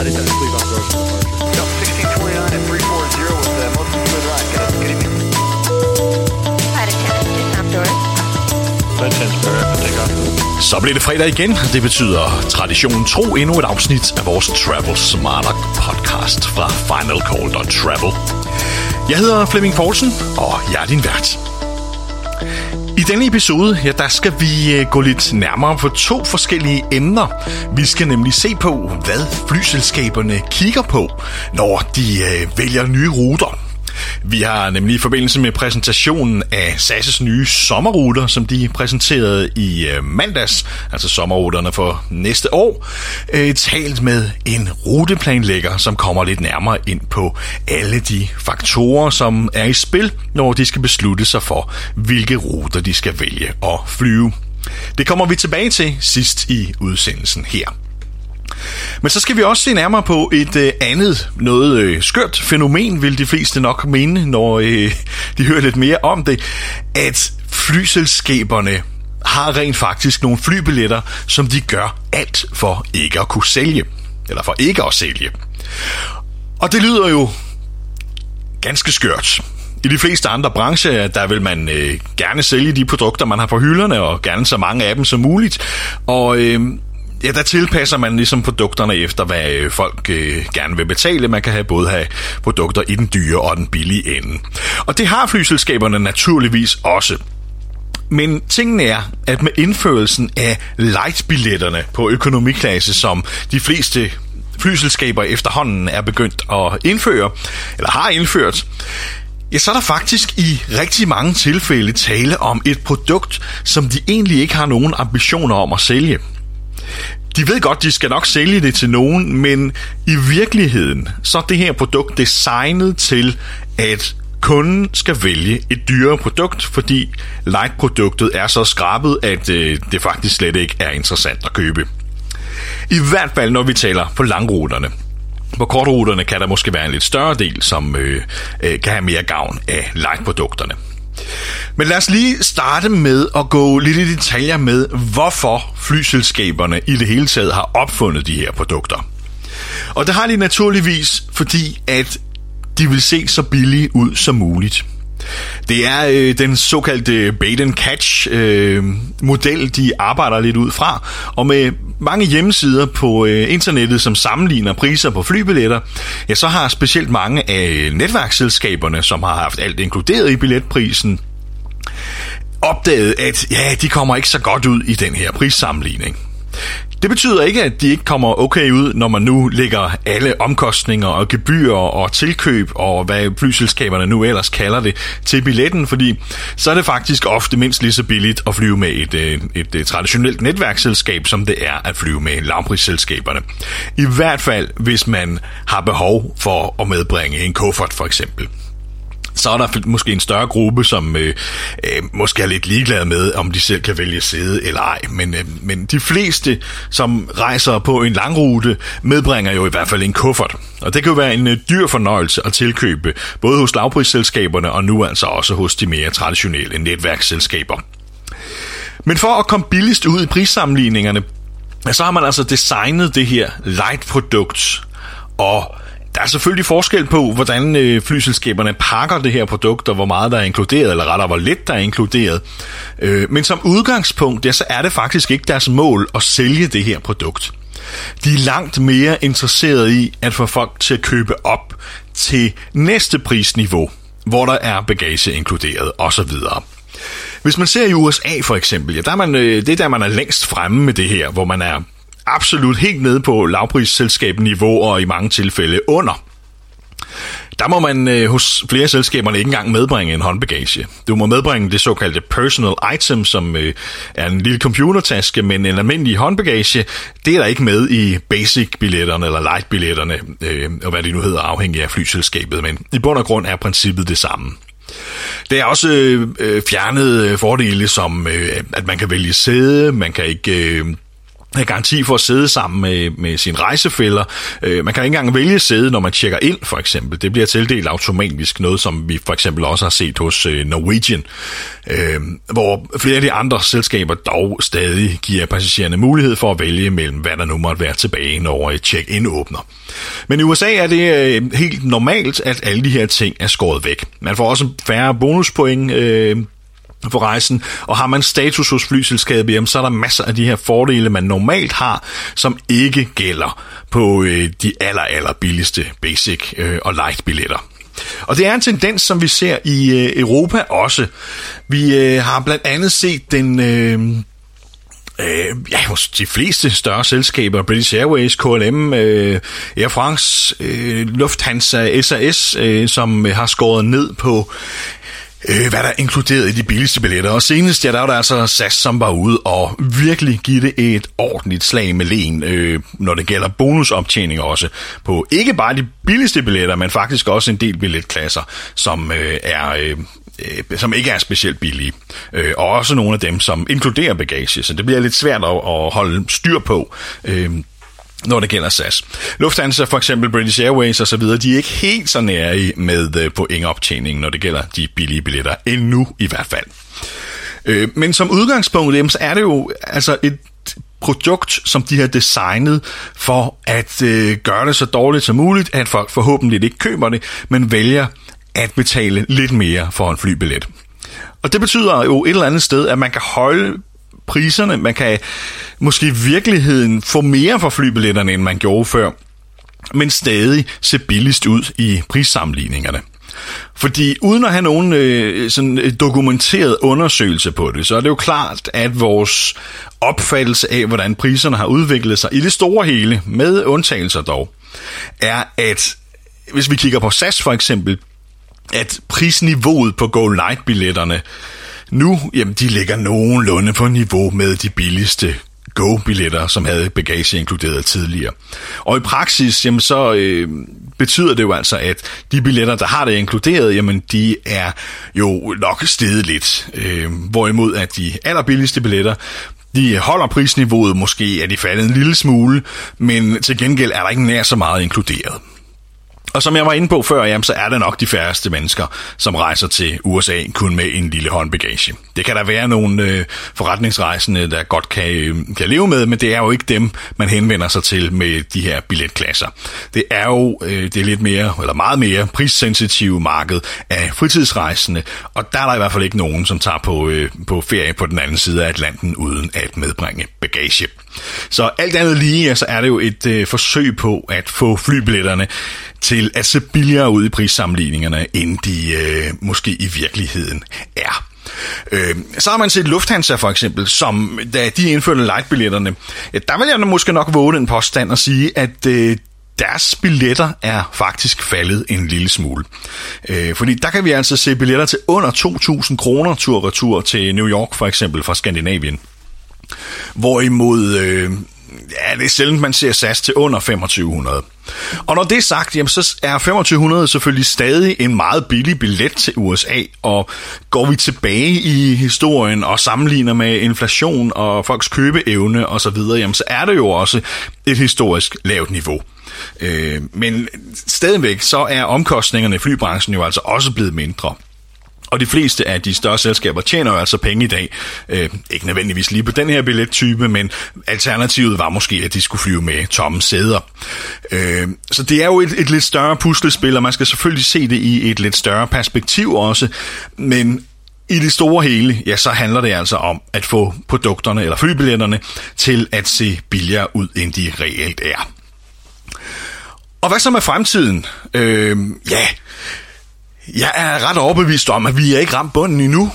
United 10, please on approach. No, 1629 at 340 with uh, most smooth ride. Good, good evening. Flight 10 spare after takeoff. Så bliver det fredag igen. Det betyder traditionen tro endnu et afsnit af vores Travel Smarter podcast fra Final Call Travel. Jeg hedder Flemming Poulsen, og jeg er din vært. I denne episode, ja, der skal vi øh, gå lidt nærmere på to forskellige emner. Vi skal nemlig se på, hvad flyselskaberne kigger på, når de øh, vælger nye ruter. Vi har nemlig i forbindelse med præsentationen af SAS' nye sommerruter, som de præsenterede i øh, mandags, altså sommerruterne for næste år, øh, talt med en ruteplanlægger, som kommer lidt nærmere ind på alle de faktorer, som er i spil, når de skal beslutte sig for, hvilke ruter de skal vælge at flyve. Det kommer vi tilbage til sidst i udsendelsen her. Men så skal vi også se nærmere på et øh, andet, noget øh, skørt fænomen, vil de fleste nok mene, når øh, de hører lidt mere om det, at flyselskaberne har rent faktisk nogle flybilletter, som de gør alt for ikke at kunne sælge. Eller for ikke at sælge. Og det lyder jo ganske skørt. I de fleste andre brancher, der vil man øh, gerne sælge de produkter, man har på hylderne, og gerne så mange af dem som muligt. Og øh, ja, der tilpasser man ligesom produkterne efter, hvad øh, folk øh, gerne vil betale. Man kan have både have produkter i den dyre og den billige ende. Og det har flyselskaberne naturligvis også. Men tingen er, at med indførelsen af light-billetterne på økonomiklasse, som de fleste flyselskaber efterhånden er begyndt at indføre, eller har indført, ja, så er der faktisk i rigtig mange tilfælde tale om et produkt, som de egentlig ikke har nogen ambitioner om at sælge. De ved godt, de skal nok sælge det til nogen, men i virkeligheden, så er det her produkt designet til, at kunden skal vælge et dyrere produkt, fordi light-produktet er så skrabet, at øh, det faktisk slet ikke er interessant at købe. I hvert fald, når vi taler på langruterne. På kortruterne kan der måske være en lidt større del, som øh, øh, kan have mere gavn af light-produkterne. Men lad os lige starte med at gå lidt i detaljer med, hvorfor flyselskaberne i det hele taget har opfundet de her produkter. Og det har de naturligvis, fordi at de vil se så billige ud som muligt. Det er øh, den såkaldte bait and catch øh, model, de arbejder lidt ud fra, og med mange hjemmesider på øh, internettet, som sammenligner priser på flybilletter, ja, så har specielt mange af øh, netværksselskaberne, som har haft alt inkluderet i billetprisen, opdaget, at ja, de kommer ikke så godt ud i den her prissammenligning. Det betyder ikke, at de ikke kommer okay ud, når man nu lægger alle omkostninger og gebyrer og tilkøb og hvad flyselskaberne nu ellers kalder det til billetten, fordi så er det faktisk ofte mindst lige så billigt at flyve med et, øh, et, et, traditionelt netværksselskab, som det er at flyve med lavprisselskaberne. I hvert fald, hvis man har behov for at medbringe en kuffert for eksempel så er der måske en større gruppe, som øh, øh, måske er lidt ligeglade med, om de selv kan vælge sæde eller ej. Men, øh, men de fleste, som rejser på en langrute, medbringer jo i hvert fald en kuffert. Og det kan jo være en øh, dyr fornøjelse at tilkøbe, både hos lavprisselskaberne og nu altså også hos de mere traditionelle netværksselskaber. Men for at komme billigst ud i prissammenligningerne, så har man altså designet det her light-produkt, og der er selvfølgelig forskel på, hvordan øh, flyselskaberne pakker det her produkt, og hvor meget der er inkluderet, eller rettere, hvor lidt der er inkluderet. Øh, men som udgangspunkt, ja, så er det faktisk ikke deres mål at sælge det her produkt. De er langt mere interesserede i at få folk til at købe op til næste prisniveau, hvor der er bagage inkluderet osv. Hvis man ser i USA for eksempel, ja, der er man, øh, det er der, man er længst fremme med det her, hvor man er absolut helt nede på lavprisselskabniveau og i mange tilfælde under. Der må man øh, hos flere selskaberne ikke engang medbringe en håndbagage. Du må medbringe det såkaldte personal item, som øh, er en lille computertaske, men en almindelig håndbagage, det er der ikke med i basic-billetterne eller light-billetterne, øh, og hvad det nu hedder, afhængig af flyselskabet, men i bund og grund er princippet det samme. Det er også øh, øh fjernet øh, fordele som, øh, at man kan vælge sæde, man kan ikke... Øh, have garanti for at sidde sammen med, med sine rejsefælder. Øh, man kan ikke engang vælge sæde, når man tjekker ind, for eksempel. Det bliver tildelt automatisk, noget som vi for eksempel også har set hos øh, Norwegian, øh, hvor flere af de andre selskaber dog stadig giver passagererne mulighed for at vælge mellem, hvad der nu måtte være tilbage, når et check-in åbner. Men i USA er det øh, helt normalt, at alle de her ting er skåret væk. Man får også færre bonuspoint, øh, for rejsen, og har man status hos flyselskabet, jamen, så er der masser af de her fordele, man normalt har, som ikke gælder på øh, de aller, aller billigste basic øh, og light billetter. Og det er en tendens, som vi ser i øh, Europa også. Vi øh, har blandt andet set den... Øh, øh, ja, hos de fleste større selskaber, British Airways, KLM, øh, Air France, øh, Lufthansa, SAS, øh, som har skåret ned på øh, hvad der er inkluderet i de billigste billetter. Og senest, ja, der var der altså SAS, som var ude og virkelig give det et ordentligt slag med len, øh, når det gælder bonusoptjening også, på ikke bare de billigste billetter, men faktisk også en del billetklasser, som øh, er... Øh, øh, som ikke er specielt billige. Øh, og også nogle af dem, som inkluderer bagage, så det bliver lidt svært at, at holde styr på. Øh, når det gælder SAS. Lufthansa, for eksempel British Airways osv., de er ikke helt så nære med øh, pointoptjeningen, når det gælder de billige billetter. Endnu i hvert fald. Øh, men som udgangspunkt, så er det jo altså et produkt, som de har designet for at øh, gøre det så dårligt som muligt, at folk forhåbentlig ikke køber det, men vælger at betale lidt mere for en flybillet. Og det betyder jo et eller andet sted, at man kan holde priserne. Man kan måske i virkeligheden få mere for flybilletterne, end man gjorde før, men stadig se billigst ud i prissammenligningerne. Fordi uden at have nogen øh, sådan øh, dokumenteret undersøgelse på det, så er det jo klart, at vores opfattelse af, hvordan priserne har udviklet sig i det store hele, med undtagelser dog, er, at hvis vi kigger på SAS for eksempel, at prisniveauet på Go Light-billetterne nu, jamen, de ligger nogenlunde på niveau med de billigste Go-billetter, som havde bagage inkluderet tidligere. Og i praksis, jamen, så øh, betyder det jo altså, at de billetter, der har det inkluderet, jamen, de er jo nok steget lidt. Øh, hvorimod at de allerbilligste billetter, de holder prisniveauet, måske er de faldet en lille smule, men til gengæld er der ikke nær så meget inkluderet. Og som jeg var inde på før, jamen, så er det nok de færreste mennesker, som rejser til USA kun med en lille håndbagage. Det kan der være nogle øh, forretningsrejsende, der godt kan, øh, kan leve med, men det er jo ikke dem, man henvender sig til med de her billetklasser. Det er jo øh, det er lidt mere, eller meget mere prissensitive marked af fritidsrejsende, og der er der i hvert fald ikke nogen, som tager på, øh, på ferie på den anden side af Atlanten uden at medbringe bagage. Så alt andet lige, så er det jo et øh, forsøg på at få flybilletterne til at se billigere ud i prissammenligningerne, end de øh, måske i virkeligheden er. Øh, så har man set Lufthansa for eksempel, som da de indførte lightbilletterne, der vil jeg måske nok våge en påstand og sige, at øh, deres billetter er faktisk faldet en lille smule. Øh, fordi der kan vi altså se billetter til under 2.000 kroner tur-retur til New York for eksempel fra Skandinavien. Hvorimod, øh, ja, det er sjældent, man ser SAS til under 2500. Og når det er sagt, jamen, så er 2500 selvfølgelig stadig en meget billig billet til USA, og går vi tilbage i historien og sammenligner med inflation og folks købeevne osv., jamen, så er det jo også et historisk lavt niveau. Øh, men stadigvæk så er omkostningerne i flybranchen jo altså også blevet mindre. Og de fleste af de større selskaber tjener jo altså penge i dag. Øh, ikke nødvendigvis lige på den her billettype, men alternativet var måske, at de skulle flyve med tomme sæder. Øh, så det er jo et, et lidt større puslespil, og man skal selvfølgelig se det i et lidt større perspektiv også. Men i det store hele, ja, så handler det altså om at få produkterne eller flybilletterne til at se billigere ud, end de reelt er. Og hvad så med fremtiden? Øh, ja, jeg er ret overbevist om, at vi er ikke ramt bunden endnu.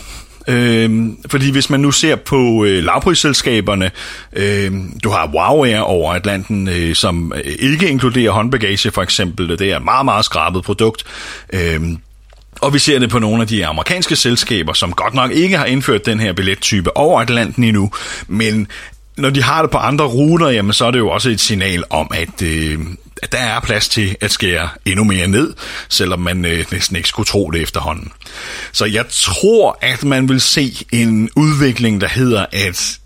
Øh, fordi hvis man nu ser på øh, lavprisselskaberne, øh, du har Wow Air over Atlanten, øh, som øh, ikke inkluderer håndbagage for eksempel. Det er et meget, meget skrabet produkt. Øh, og vi ser det på nogle af de amerikanske selskaber, som godt nok ikke har indført den her billettype over Atlanten endnu, men når de har det på andre ruter, jamen så er det jo også et signal om, at, øh, at der er plads til at skære endnu mere ned, selvom man øh, næsten ikke skulle tro det efterhånden. Så jeg tror, at man vil se en udvikling, der hedder, at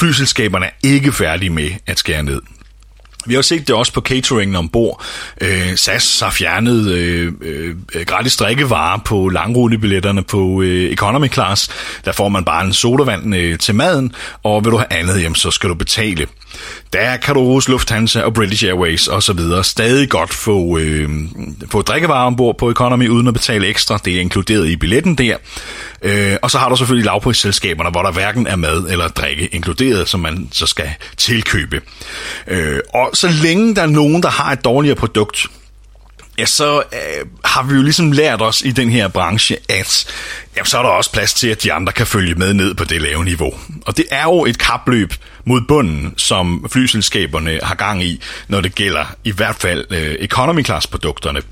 flyselskaberne er ikke færdige med at skære ned. Vi har set det også på cateringen ombord. Øh, SAS har fjernet øh, øh, gratis drikkevarer på langrutebilletterne på øh, economy class. Der får man bare en sodavand øh, til maden, og vil du have andet jamen, så skal du betale. Der kan du hos Lufthansa og British Airways og så videre stadig godt få, øh, få drikkevarer ombord på economy uden at betale ekstra. Det er inkluderet i billetten der. Øh, og så har du selvfølgelig lavprisselskaberne, hvor der hverken er mad eller drikke inkluderet, som man så skal tilkøbe. Øh, og så længe der er nogen, der har et dårligere produkt, ja, så øh, har vi jo ligesom lært os i den her branche, at ja, så er der også plads til, at de andre kan følge med ned på det lave niveau. Og det er jo et kapløb mod bunden, som flyselskaberne har gang i, når det gælder i hvert fald øh, economy class produkterne.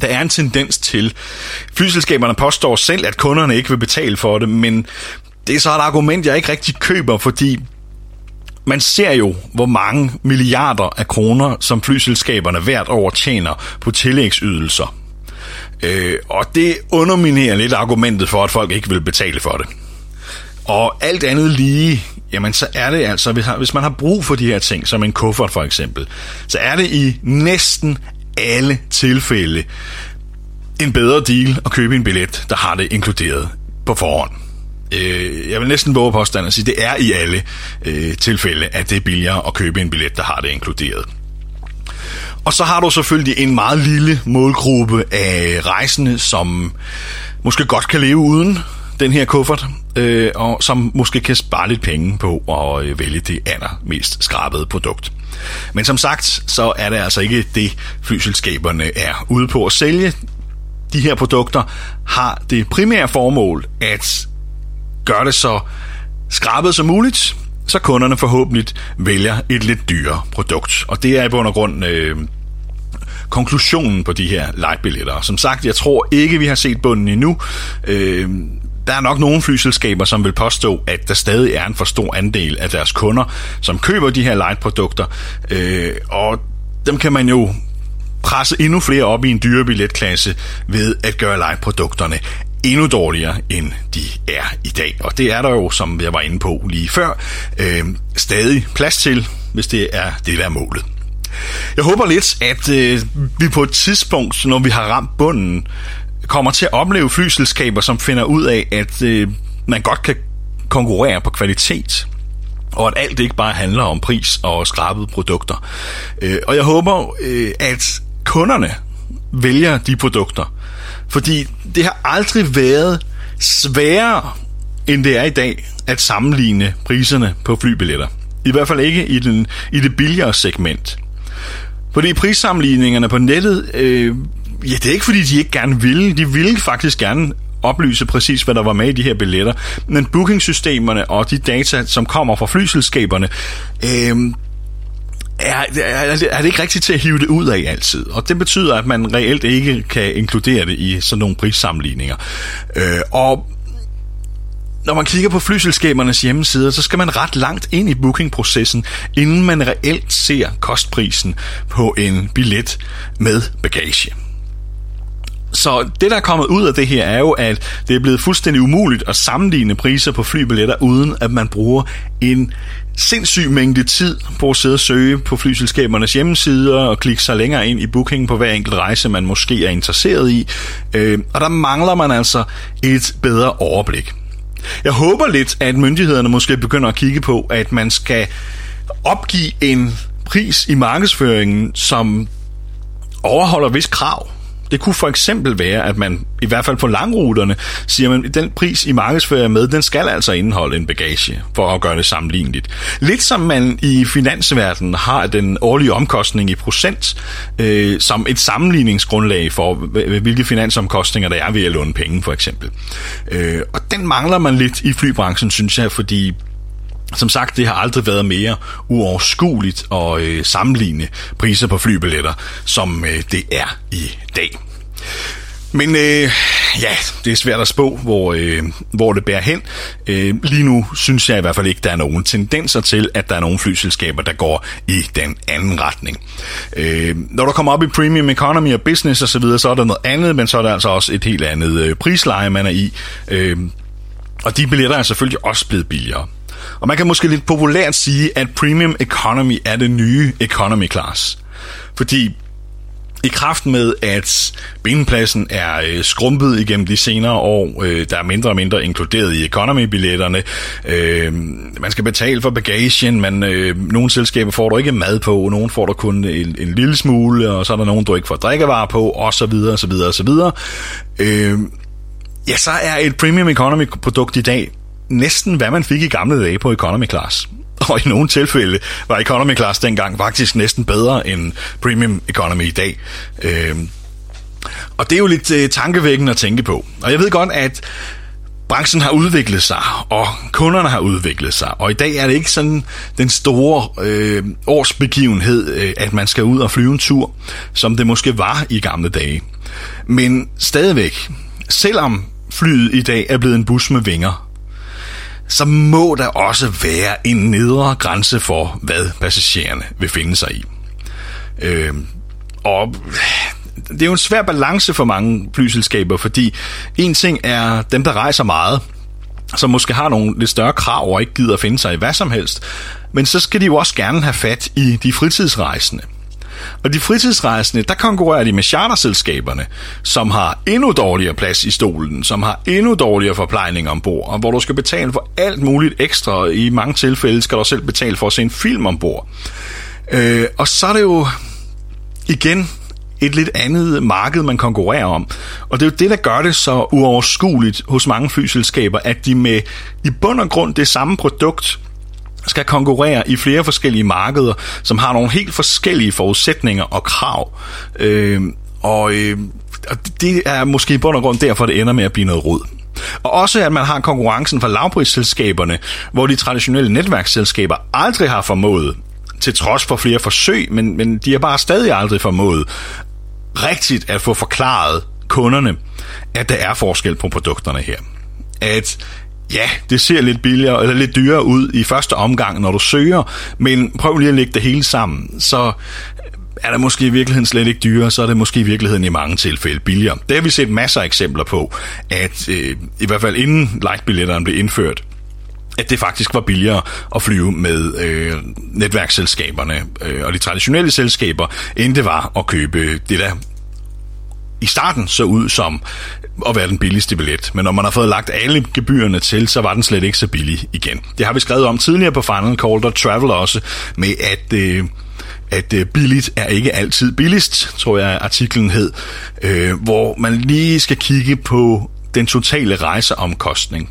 Der er en tendens til, flyselskaberne påstår selv, at kunderne ikke vil betale for det, men det er så et argument, jeg ikke rigtig køber, fordi man ser jo, hvor mange milliarder af kroner, som flyselskaberne hvert år tjener på tillægsydelser. Øh, og det underminerer lidt argumentet for, at folk ikke vil betale for det. Og alt andet lige, jamen så er det altså, hvis, hvis man har brug for de her ting, som en kuffert for eksempel, så er det i næsten alle tilfælde en bedre deal at købe en billet, der har det inkluderet på forhånd. Øh, jeg vil næsten våge påstand at sige, det er i alle øh, tilfælde, at det er billigere at købe en billet, der har det inkluderet. Og så har du selvfølgelig en meget lille målgruppe af rejsende, som måske godt kan leve uden den her kuffert, øh, og som måske kan spare lidt penge på at øh, vælge det allermest skrabede produkt. Men som sagt, så er det altså ikke det, flyselskaberne er ude på at sælge. De her produkter har det primære formål at gør det så skrabet som muligt, så kunderne forhåbentlig vælger et lidt dyrere produkt. Og det er i bund og grund øh, konklusionen på de her lightbilletter. Som sagt, jeg tror ikke, vi har set bunden endnu. Øh, der er nok nogle flyselskaber, som vil påstå, at der stadig er en for stor andel af deres kunder, som køber de her light-produkter. Øh, og dem kan man jo presse endnu flere op i en dyre billetklasse ved at gøre light-produkterne endnu dårligere, end de er i dag. Og det er der jo, som jeg var inde på lige før, øh, stadig plads til, hvis det er det, der er målet. Jeg håber lidt, at øh, vi på et tidspunkt, når vi har ramt bunden, kommer til at opleve flyselskaber, som finder ud af, at øh, man godt kan konkurrere på kvalitet, og at alt ikke bare handler om pris og skrabede produkter. Øh, og jeg håber, øh, at kunderne vælger de produkter, fordi det har aldrig været sværere, end det er i dag, at sammenligne priserne på flybilletter. I hvert fald ikke i, den, i det billigere segment. Fordi prissammenligningerne på nettet, øh, ja, det er ikke fordi, de ikke gerne ville. De ville faktisk gerne oplyse præcis, hvad der var med i de her billetter. Men bookingsystemerne og de data, som kommer fra flyselskaberne, øh, er, er, er det ikke rigtigt til at hive det ud af altid. Og det betyder, at man reelt ikke kan inkludere det i sådan nogle prissammenligninger. Øh, og når man kigger på flyselskabernes hjemmesider, så skal man ret langt ind i bookingprocessen, inden man reelt ser kostprisen på en billet med bagage. Så det, der er kommet ud af det her, er jo, at det er blevet fuldstændig umuligt at sammenligne priser på flybilletter, uden at man bruger en sindssyg mængde tid på at sidde og søge på flyselskabernes hjemmesider og klikke sig længere ind i bookingen på hver enkelt rejse, man måske er interesseret i. Øh, og der mangler man altså et bedre overblik. Jeg håber lidt, at myndighederne måske begynder at kigge på, at man skal opgive en pris i markedsføringen, som overholder vis krav. Det kunne for eksempel være, at man i hvert fald på langruterne siger, man, den pris i markedsføring med, den skal altså indeholde en bagage for at gøre det sammenligneligt. Lidt som man i finansverdenen har den årlige omkostning i procent øh, som et sammenligningsgrundlag for, hvilke finansomkostninger der er ved at låne penge for eksempel. Øh, og den mangler man lidt i flybranchen, synes jeg, fordi som sagt, det har aldrig været mere uoverskueligt at øh, sammenligne priser på flybilletter, som øh, det er i dag. Men øh, ja, det er svært at spå, hvor, øh, hvor det bærer hen. Øh, lige nu synes jeg i hvert fald ikke, der er nogen tendenser til, at der er nogen flyselskaber, der går i den anden retning. Øh, når du kommer op i premium economy og business osv., så, så er der noget andet, men så er der altså også et helt andet øh, prisleje, man er i. Øh, og de billetter er selvfølgelig også blevet billigere. Og man kan måske lidt populært sige, at premium economy er det nye economy class. Fordi i kraft med, at benpladsen er øh, skrumpet igennem de senere år, øh, der er mindre og mindre inkluderet i economy-billetterne, øh, man skal betale for bagagen, men øh, nogle selskaber får du ikke mad på, nogle får du kun en, en lille smule, og så er der nogen, du ikke får drikkevarer på, og så videre, og så videre, og så videre. Øh, ja, så er et premium economy-produkt i dag næsten, hvad man fik i gamle dage på economy class. Og i nogle tilfælde var economy class dengang faktisk næsten bedre end premium economy i dag. Øh, og det er jo lidt øh, tankevækkende at tænke på. Og jeg ved godt, at branchen har udviklet sig, og kunderne har udviklet sig, og i dag er det ikke sådan den store øh, årsbegivenhed, øh, at man skal ud og flyve en tur, som det måske var i gamle dage. Men stadigvæk, selvom flyet i dag er blevet en bus med vinger, så må der også være en nedre grænse for, hvad passagererne vil finde sig i. Øh, og det er jo en svær balance for mange flyselskaber, fordi en ting er dem, der rejser meget, som måske har nogle lidt større krav og ikke gider at finde sig i hvad som helst, men så skal de jo også gerne have fat i de fritidsrejsende. Og de fritidsrejsende, der konkurrerer de med charterselskaberne, som har endnu dårligere plads i stolen, som har endnu dårligere forplejning ombord, og hvor du skal betale for alt muligt ekstra. I mange tilfælde skal du selv betale for at se en film ombord. Øh, og så er det jo igen et lidt andet marked, man konkurrerer om. Og det er jo det, der gør det så uoverskueligt hos mange flyselskaber, at de med i bund og grund det samme produkt skal konkurrere i flere forskellige markeder, som har nogle helt forskellige forudsætninger og krav. Øh, og, øh, og det er måske i bund og grund derfor, det ender med at blive noget rod. Og også at man har konkurrencen fra lavprisselskaberne, hvor de traditionelle netværksselskaber aldrig har formået, til trods for flere forsøg, men, men de har bare stadig aldrig formået rigtigt at få forklaret kunderne, at der er forskel på produkterne her. At ja, det ser lidt billigere eller lidt dyrere ud i første omgang, når du søger, men prøv lige at lægge det hele sammen, så er det måske i virkeligheden slet ikke dyrere, så er det måske i virkeligheden i mange tilfælde billigere. Det har vi set masser af eksempler på, at øh, i hvert fald inden lightbilletterne blev indført, at det faktisk var billigere at flyve med øh, netværksselskaberne øh, og de traditionelle selskaber, end det var at købe det der i starten så ud som at være den billigste billet. Men når man har fået lagt alle gebyrerne til, så var den slet ikke så billig igen. Det har vi skrevet om tidligere på Final Call, der Travel også, med at... Øh, at øh, billigt er ikke altid billigst, tror jeg artiklen hed, øh, hvor man lige skal kigge på den totale rejseomkostning.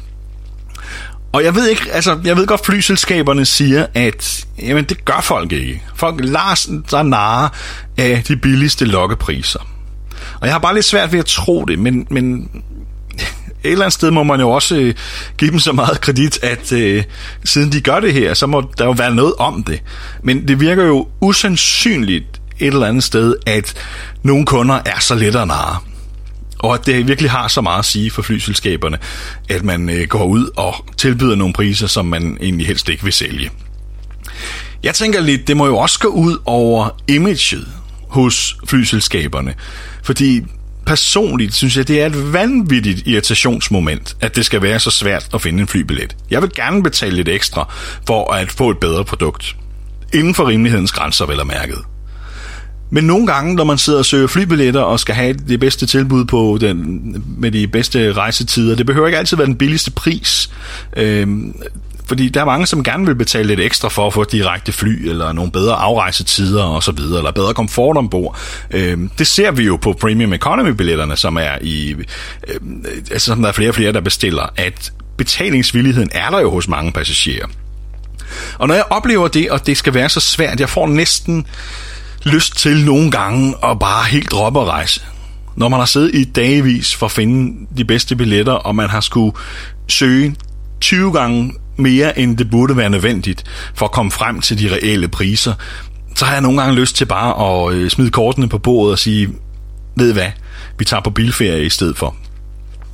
Og jeg ved ikke, altså, jeg ved godt, flyselskaberne siger, at jamen, det gør folk ikke. Folk lader sig narre af de billigste lokkepriser. Og jeg har bare lidt svært ved at tro det, men, men et eller andet sted må man jo også øh, give dem så meget kredit, at øh, siden de gør det her, så må der jo være noget om det. Men det virker jo usandsynligt et eller andet sted, at nogle kunder er så let at narre. Og at det virkelig har så meget at sige for flyselskaberne, at man øh, går ud og tilbyder nogle priser, som man egentlig helst ikke vil sælge. Jeg tænker lidt, det må jo også gå ud over imaget hos flyselskaberne. Fordi personligt synes jeg, det er et vanvittigt irritationsmoment, at det skal være så svært at finde en flybillet. Jeg vil gerne betale lidt ekstra for at få et bedre produkt. Inden for rimelighedens grænser, vel og mærket. Men nogle gange, når man sidder og søger flybilletter og skal have det bedste tilbud på den, med de bedste rejsetider, det behøver ikke altid være den billigste pris. Øhm, fordi der er mange, som gerne vil betale lidt ekstra for at få direkte fly, eller nogle bedre afrejsetider og så videre, eller bedre komfort ombord. Øhm, det ser vi jo på Premium Economy-billetterne, som er i, øh, altså som der er flere og flere, der bestiller, at betalingsvilligheden er der jo hos mange passagerer. Og når jeg oplever det, og det skal være så svært, jeg får næsten lyst til nogle gange at bare helt droppe og rejse. Når man har siddet i dagvis for at finde de bedste billetter, og man har skulle søge 20 gange mere, end det burde være nødvendigt for at komme frem til de reelle priser, så har jeg nogle gange lyst til bare at øh, smide kortene på bordet og sige, ved hvad, vi tager på bilferie i stedet for.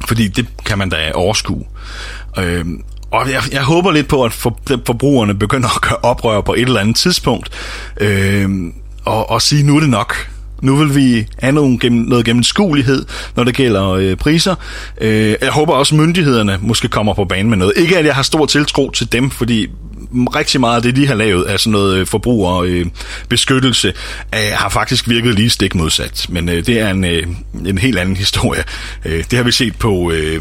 Fordi det kan man da overskue. Øh, og jeg, jeg håber lidt på, at for, forbrugerne begynder at gøre oprør på et eller andet tidspunkt, øh, og, og sige, nu er det nok. Nu vil vi have noget, gennem, noget gennemskuelighed, når det gælder øh, priser. Øh, jeg håber også, at myndighederne måske kommer på banen med noget. Ikke at jeg har stor tiltro til dem, fordi rigtig meget af det, de har lavet af sådan noget øh, forbrugerbeskyttelse, øh, øh, har faktisk virket lige stik modsat. Men øh, det er en, øh, en helt anden historie. Øh, det har vi set på øh, øh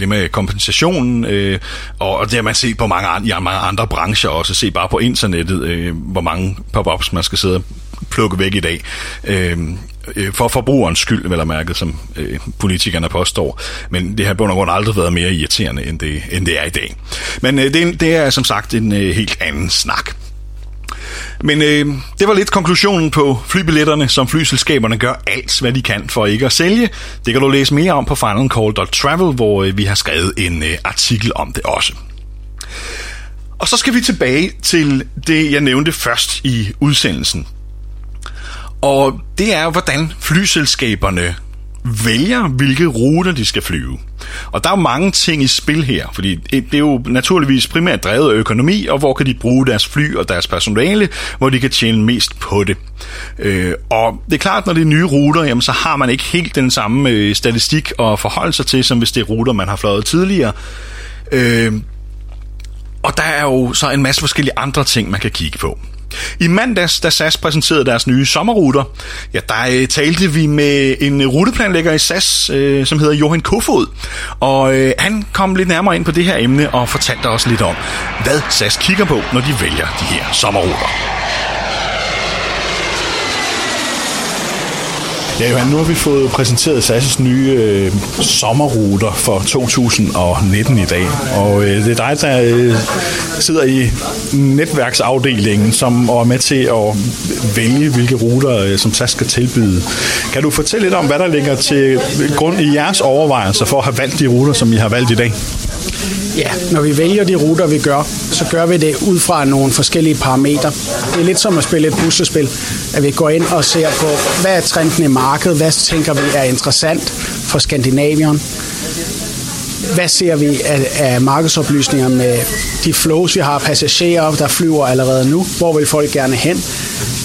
det med kompensationen, øh, og det har man set på mange, andre, ja, mange andre brancher også. Se bare på internettet, øh, hvor mange pop-ups man skal sidde plukke væk i dag. Øhm, øh, for forbrugerens skyld, vel at mærke, som øh, politikerne påstår. Men det har på grund aldrig været mere irriterende, end det, end det er i dag. Men øh, det, det er som sagt en øh, helt anden snak. Men øh, det var lidt konklusionen på flybilletterne, som flyselskaberne gør alt, hvad de kan for ikke at sælge. Det kan du læse mere om på finalcall.travel, hvor øh, vi har skrevet en øh, artikel om det også. Og så skal vi tilbage til det, jeg nævnte først i udsendelsen. Og det er jo, hvordan flyselskaberne vælger, hvilke ruter de skal flyve. Og der er jo mange ting i spil her, fordi det er jo naturligvis primært drevet af økonomi, og hvor kan de bruge deres fly og deres personale, hvor de kan tjene mest på det. Øh, og det er klart, når det er nye ruter, jamen, så har man ikke helt den samme øh, statistik at forholde sig til, som hvis det er ruter, man har fløjet tidligere. Øh, og der er jo så en masse forskellige andre ting, man kan kigge på. I mandags, da SAS præsenterede deres nye sommerruter, ja, der øh, talte vi med en ruteplanlægger i SAS, øh, som hedder Johan Kofod. Og øh, han kom lidt nærmere ind på det her emne og fortalte os lidt om, hvad SAS kigger på, når de vælger de her sommerruter. Ja, Johan, nu har vi fået præsenteret SAS' nye øh, sommerruter for 2019 i dag. Og øh, det er dig, der øh, sidder i netværksafdelingen, som er med til at vælge, hvilke ruter, øh, som SAS skal tilbyde. Kan du fortælle lidt om, hvad der ligger til grund i jeres overvejelser for at have valgt de ruter, som I har valgt i dag? Ja, når vi vælger de ruter, vi gør, så gør vi det ud fra nogle forskellige parametre. Det er lidt som at spille et puslespil, at vi går ind og ser på, hvad er trenden i markedet, hvad tænker vi er interessant for Skandinavien, hvad ser vi af, af markedsoplysninger med de flows, vi har passagerer, der flyver allerede nu, hvor vil folk gerne hen,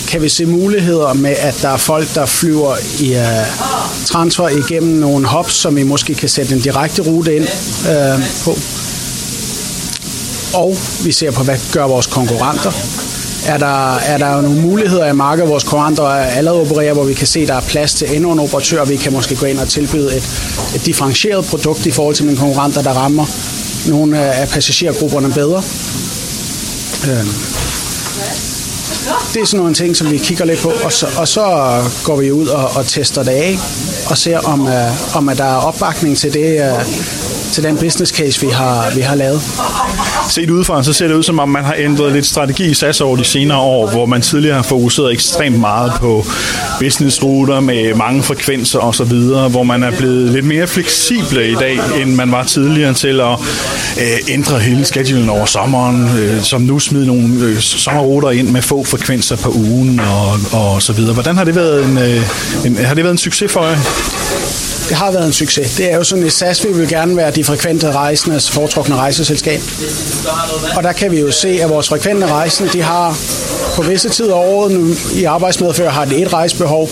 kan vi se muligheder med, at der er folk, der flyver i uh, transfer igennem nogle hops, som vi måske kan sætte en direkte rute ind uh, på? Og vi ser på, hvad gør vores konkurrenter. Er der, er der nogle muligheder i markedet, vores konkurrenter allerede opererer, hvor vi kan se, at der er plads til endnu en operatør, og vi kan måske gå ind og tilbyde et, et differentieret produkt i forhold til mine konkurrenter, der rammer nogle af passagergrupperne bedre. Øhm. Det er sådan nogle ting, som vi kigger lidt på, og så, og så går vi ud og, og tester det af, og ser, om, øh, om at der er opbakning til det, øh, til den business case, vi har, vi har lavet. Set udefra, så ser det ud som om, man har ændret lidt strategi i SAS over de senere år, hvor man tidligere har fokuseret ekstremt meget på businessruter med mange frekvenser osv., hvor man er blevet lidt mere fleksible i dag, end man var tidligere til at øh, ændre hele schedulen over sommeren, øh, som nu smider nogle øh, sommerruter ind med få frekvenser på ugen og, og så videre. Hvordan har det været en, øh, en, har det været en succes for jer? Det har været en succes. Det er jo sådan, at SAS vi vil gerne være de frekvente rejsendes altså foretrukne rejseselskab. Og der kan vi jo se, at vores frekvente rejsende, de har på visse tider af året nu, i arbejdsmedfører har de et rejsebehov.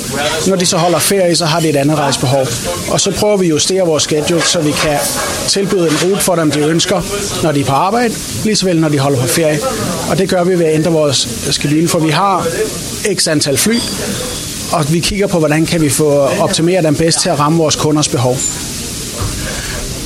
Når de så holder ferie, så har de et andet rejsebehov. Og så prøver vi at justere vores schedule, så vi kan tilbyde en rute for dem, de ønsker, når de er på arbejde, lige så vel når de holder på ferie. Og det gør vi ved at ændre vores schedule, for vi har x antal fly, og vi kigger på, hvordan kan vi få optimere den bedst til at ramme vores kunders behov.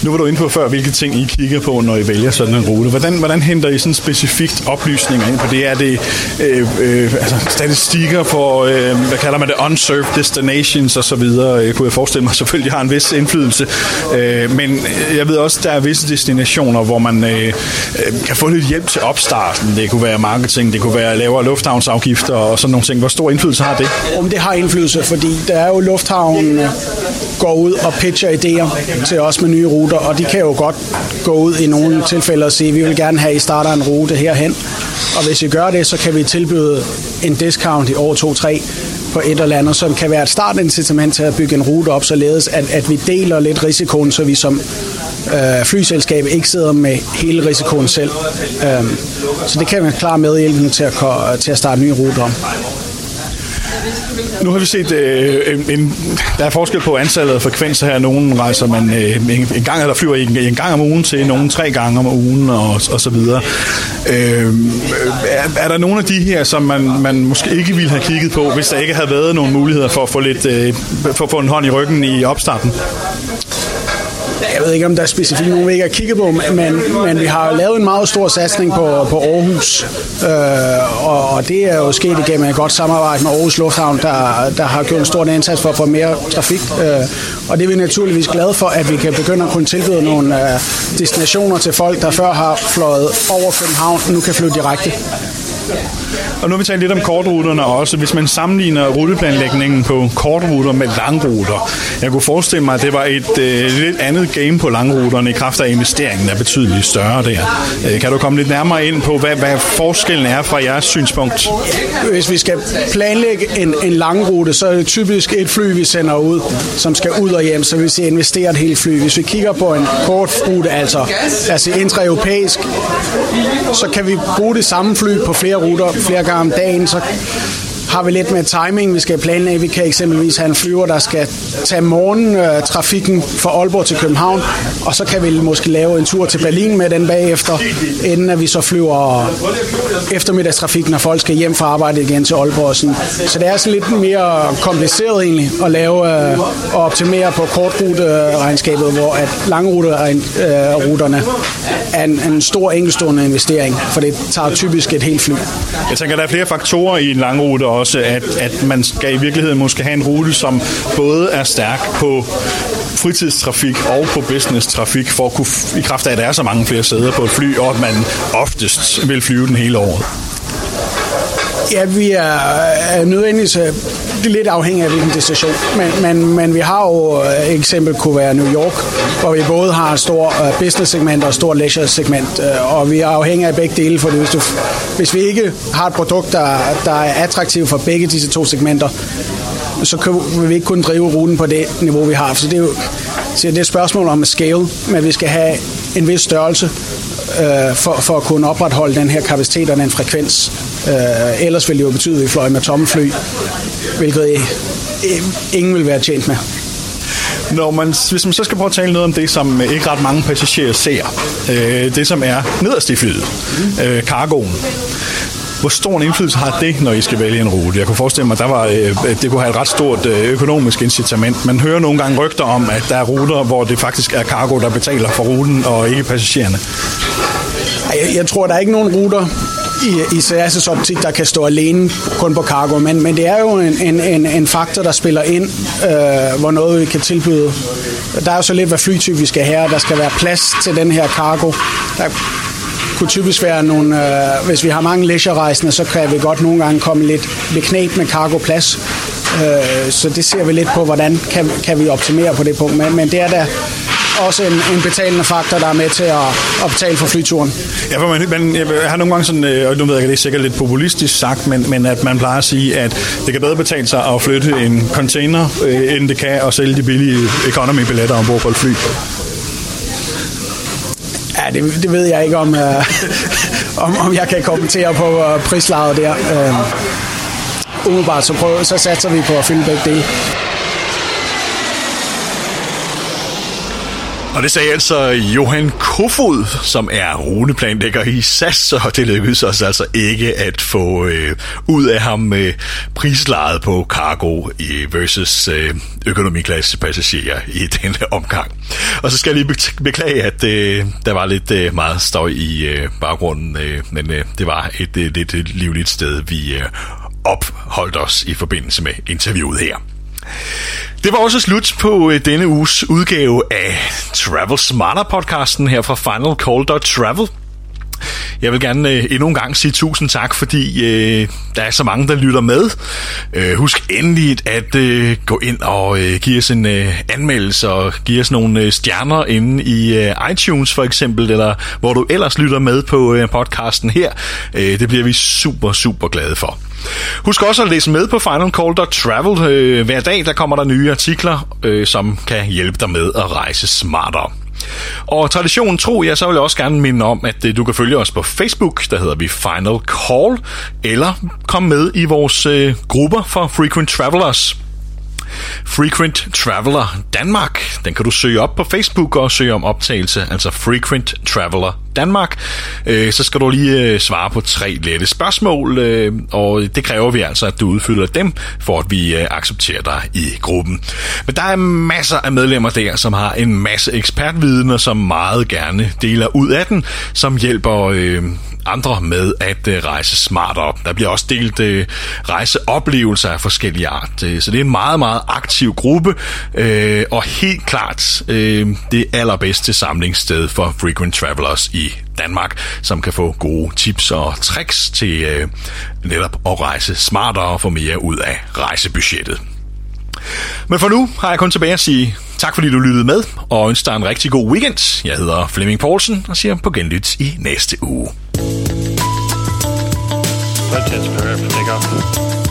Nu var du inde på før, hvilke ting I kigger på, når I vælger sådan en rute. Hvordan, hvordan henter I sådan specifikt oplysninger ind på det? Er det øh, øh, altså statistikker på, øh, hvad kalder man det, unserved destinations osv.? Jeg øh, kunne jeg forestille mig selvfølgelig har en vis indflydelse. Øh, men jeg ved også, der er visse destinationer, hvor man øh, øh, kan få lidt hjælp til opstarten. Det kunne være marketing, det kunne være lavere lufthavnsafgifter og sådan nogle ting. Hvor stor indflydelse har det? Om det har indflydelse, fordi der er jo lufthavnen går ud og pitcher idéer til os med nye ruter, og de kan jo godt gå ud i nogle tilfælde og sige, vi vil gerne have, at I starter en rute herhen. Og hvis I gør det, så kan vi tilbyde en discount i år 2-3 på et eller andet, som kan være et startincitament til at bygge en rute op, således at, at vi deler lidt risikoen, så vi som øh, flyselskab ikke sidder med hele risikoen selv. Um, så det kan være klar medhjælpende til at, til at starte nye ruter om. Nu har vi set, øh, en, en, der er forskel på antallet af frekvenser her. Nogle rejser man øh, en, en gang, eller flyver en, en gang om ugen til, nogle tre gange om ugen og, og så videre. Øh, er, er der nogle af de her, som man, man måske ikke ville have kigget på, hvis der ikke havde været nogle muligheder for at få, lidt, øh, for at få en hånd i ryggen i opstarten? Jeg ved ikke, om der er specifikt nogen, vi ikke har kigget på, men, men vi har lavet en meget stor satsning på, på Aarhus, øh, og, og det er jo sket igennem et godt samarbejde med Aarhus Lufthavn, der, der har gjort en stor indsats for at få mere trafik, øh, og det er vi naturligvis glade for, at vi kan begynde at kunne tilbyde nogle øh, destinationer til folk, der før har fløjet over København, nu kan flyve direkte. Og nu har vi talt lidt om kortruterne også. Hvis man sammenligner ruteplanlægningen på kortruter med langruter, jeg kunne forestille mig, at det var et øh, lidt andet game på langruterne i kraft af investeringen er betydeligt større der. Øh, kan du komme lidt nærmere ind på, hvad, hvad forskellen er fra jeres synspunkt? Hvis vi skal planlægge en, en langrute, så er det typisk et fly, vi sender ud, som skal ud og hjem, så hvis vi investerer et helt fly. Hvis vi kigger på en kortrute, altså, altså intraeuropæisk, så kan vi bruge det samme fly på flere ruter flere gange om dagen, så har vi lidt med timing, vi skal planlægge. Vi kan eksempelvis have en flyver, der skal tage morgentrafikken fra Aalborg til København, og så kan vi måske lave en tur til Berlin med den bagefter, inden at vi så flyver eftermiddagstrafik, når folk skal hjem fra arbejde igen til Aalborg. Sådan. Så det er sådan lidt mere kompliceret egentlig at lave øh, og optimere på kortruteregnskabet, hvor at langruterne er en, en stor enkeltstående investering, for det tager typisk et helt fly. Jeg tænker, der er flere faktorer i en langrute også, at, at man skal i virkeligheden måske have en rute, som både er stærk på fritidstrafik og på business-trafik, for at kunne, i kraft af, at der er så mange flere sæder på et fly, og at man oftest vil flyve den hele året. Ja, vi er, er nødvendigvis det er lidt afhængigt af hvilken destination, men, men, men vi har jo øh, et eksempel kunne være New York, hvor vi både har et stort øh, business-segment og et stort leisure-segment, øh, og vi er afhængige af begge dele, for hvis, du, hvis vi ikke har et produkt, der, der er attraktivt for begge disse to segmenter, så kan vi ikke kunne drive ruten på det niveau, vi har. Så det er jo så det er et spørgsmål om at scale, men vi skal have en vis størrelse øh, for, for at kunne opretholde den her kapacitet og den frekvens. Øh, ellers ville det jo betyde, at vi fløj med tomme fly, hvilket øh, ingen vil være tjent med. Når man, hvis man så skal prøve at tale noget om det, som øh, ikke ret mange passagerer ser, øh, det som er nederst i flyet, øh, cargoen. Hvor stor en indflydelse har det, når I skal vælge en rute? Jeg kunne forestille mig, at der var, øh, det kunne have et ret stort øh, økonomisk incitament. Man hører nogle gange rygter om, at der er ruter, hvor det faktisk er cargo, der betaler for ruten, og ikke passagererne. Jeg, jeg tror, der er ikke nogen ruter i, i CRS' optik, der kan stå alene kun på cargo, men, men det er jo en, en, en, en faktor, der spiller ind, øh, hvor noget vi kan tilbyde. Der er jo så lidt, hvad flytype vi skal have, der skal være plads til den her cargo. Der kunne typisk være nogle, øh, hvis vi har mange leisure så kan vi godt nogle gange komme lidt ved knæt med cargo-plads. Øh, så det ser vi lidt på, hvordan kan, kan vi optimere på det punkt. Men, men det er da også en, en betalende faktor, der er med til at, at betale for flyturen. Ja, for man, man, jeg har nogle gange sådan, øh, og nu ved jeg, at det er sikkert lidt populistisk sagt, men, men at man plejer at sige, at det kan bedre betale sig at flytte en container, øh, end det kan at sælge de billige economy-billetter ombord på et fly. Det, det ved jeg ikke, om, øh, om, om jeg kan kommentere på øh, prislaget der. Øh, umiddelbart så, prøver, så satser vi på at fylde begge dele. Og det sagde altså Johan Kofod, som er runeplanlægger i SAS, og det lykkedes os altså ikke at få øh, ud af ham øh, prislaget på cargo versus øh, økonomiklasse passagerer i denne omgang. Og så skal jeg lige beklage, at øh, der var lidt øh, meget støj i øh, baggrunden, øh, men øh, det var et øh, lidt øh, livligt sted, vi øh, opholdt os i forbindelse med interviewet her. Det var også slut på øh, denne uges udgave af Travel Smarter podcasten her fra Final Call Travel. Jeg vil gerne øh, endnu en gang sige tusind tak, fordi øh, der er så mange, der lytter med. Øh, husk endelig at øh, gå ind og øh, give os en øh, anmeldelse og give os nogle øh, stjerner inde i øh, iTunes for eksempel, eller hvor du ellers lytter med på øh, podcasten her. Øh, det bliver vi super, super glade for. Husk også at læse med på finalcall.travel. Øh, hver dag der kommer der nye artikler, øh, som kan hjælpe dig med at rejse smartere. Og traditionen tro, ja, så vil jeg også gerne minde om, at øh, du kan følge os på Facebook, der hedder vi Final Call, eller kom med i vores øh, grupper for Frequent Travelers. Frequent Traveler Danmark. Den kan du søge op på Facebook og søge om optagelse, altså Frequent Traveler Danmark. Øh, så skal du lige øh, svare på tre lette spørgsmål, øh, og det kræver vi altså, at du udfylder dem, for at vi øh, accepterer dig i gruppen. Men der er masser af medlemmer der, som har en masse ekspertviden, og som meget gerne deler ud af den, som hjælper øh, andre med at øh, rejse smartere. Der bliver også delt øh, rejseoplevelser af forskellige art. Øh, så det er en meget, meget aktiv gruppe, øh, og helt klart øh, det allerbedste samlingssted for frequent travelers i Danmark, som kan få gode tips og tricks til øh, netop at rejse smartere og få mere ud af rejsebudgettet. Men for nu har jeg kun tilbage at sige tak, fordi du lyttede med, og ønsker dig en rigtig god weekend. Jeg hedder Flemming Poulsen og siger på genlyt i næste uge. Flight 10's prepare for takeoff.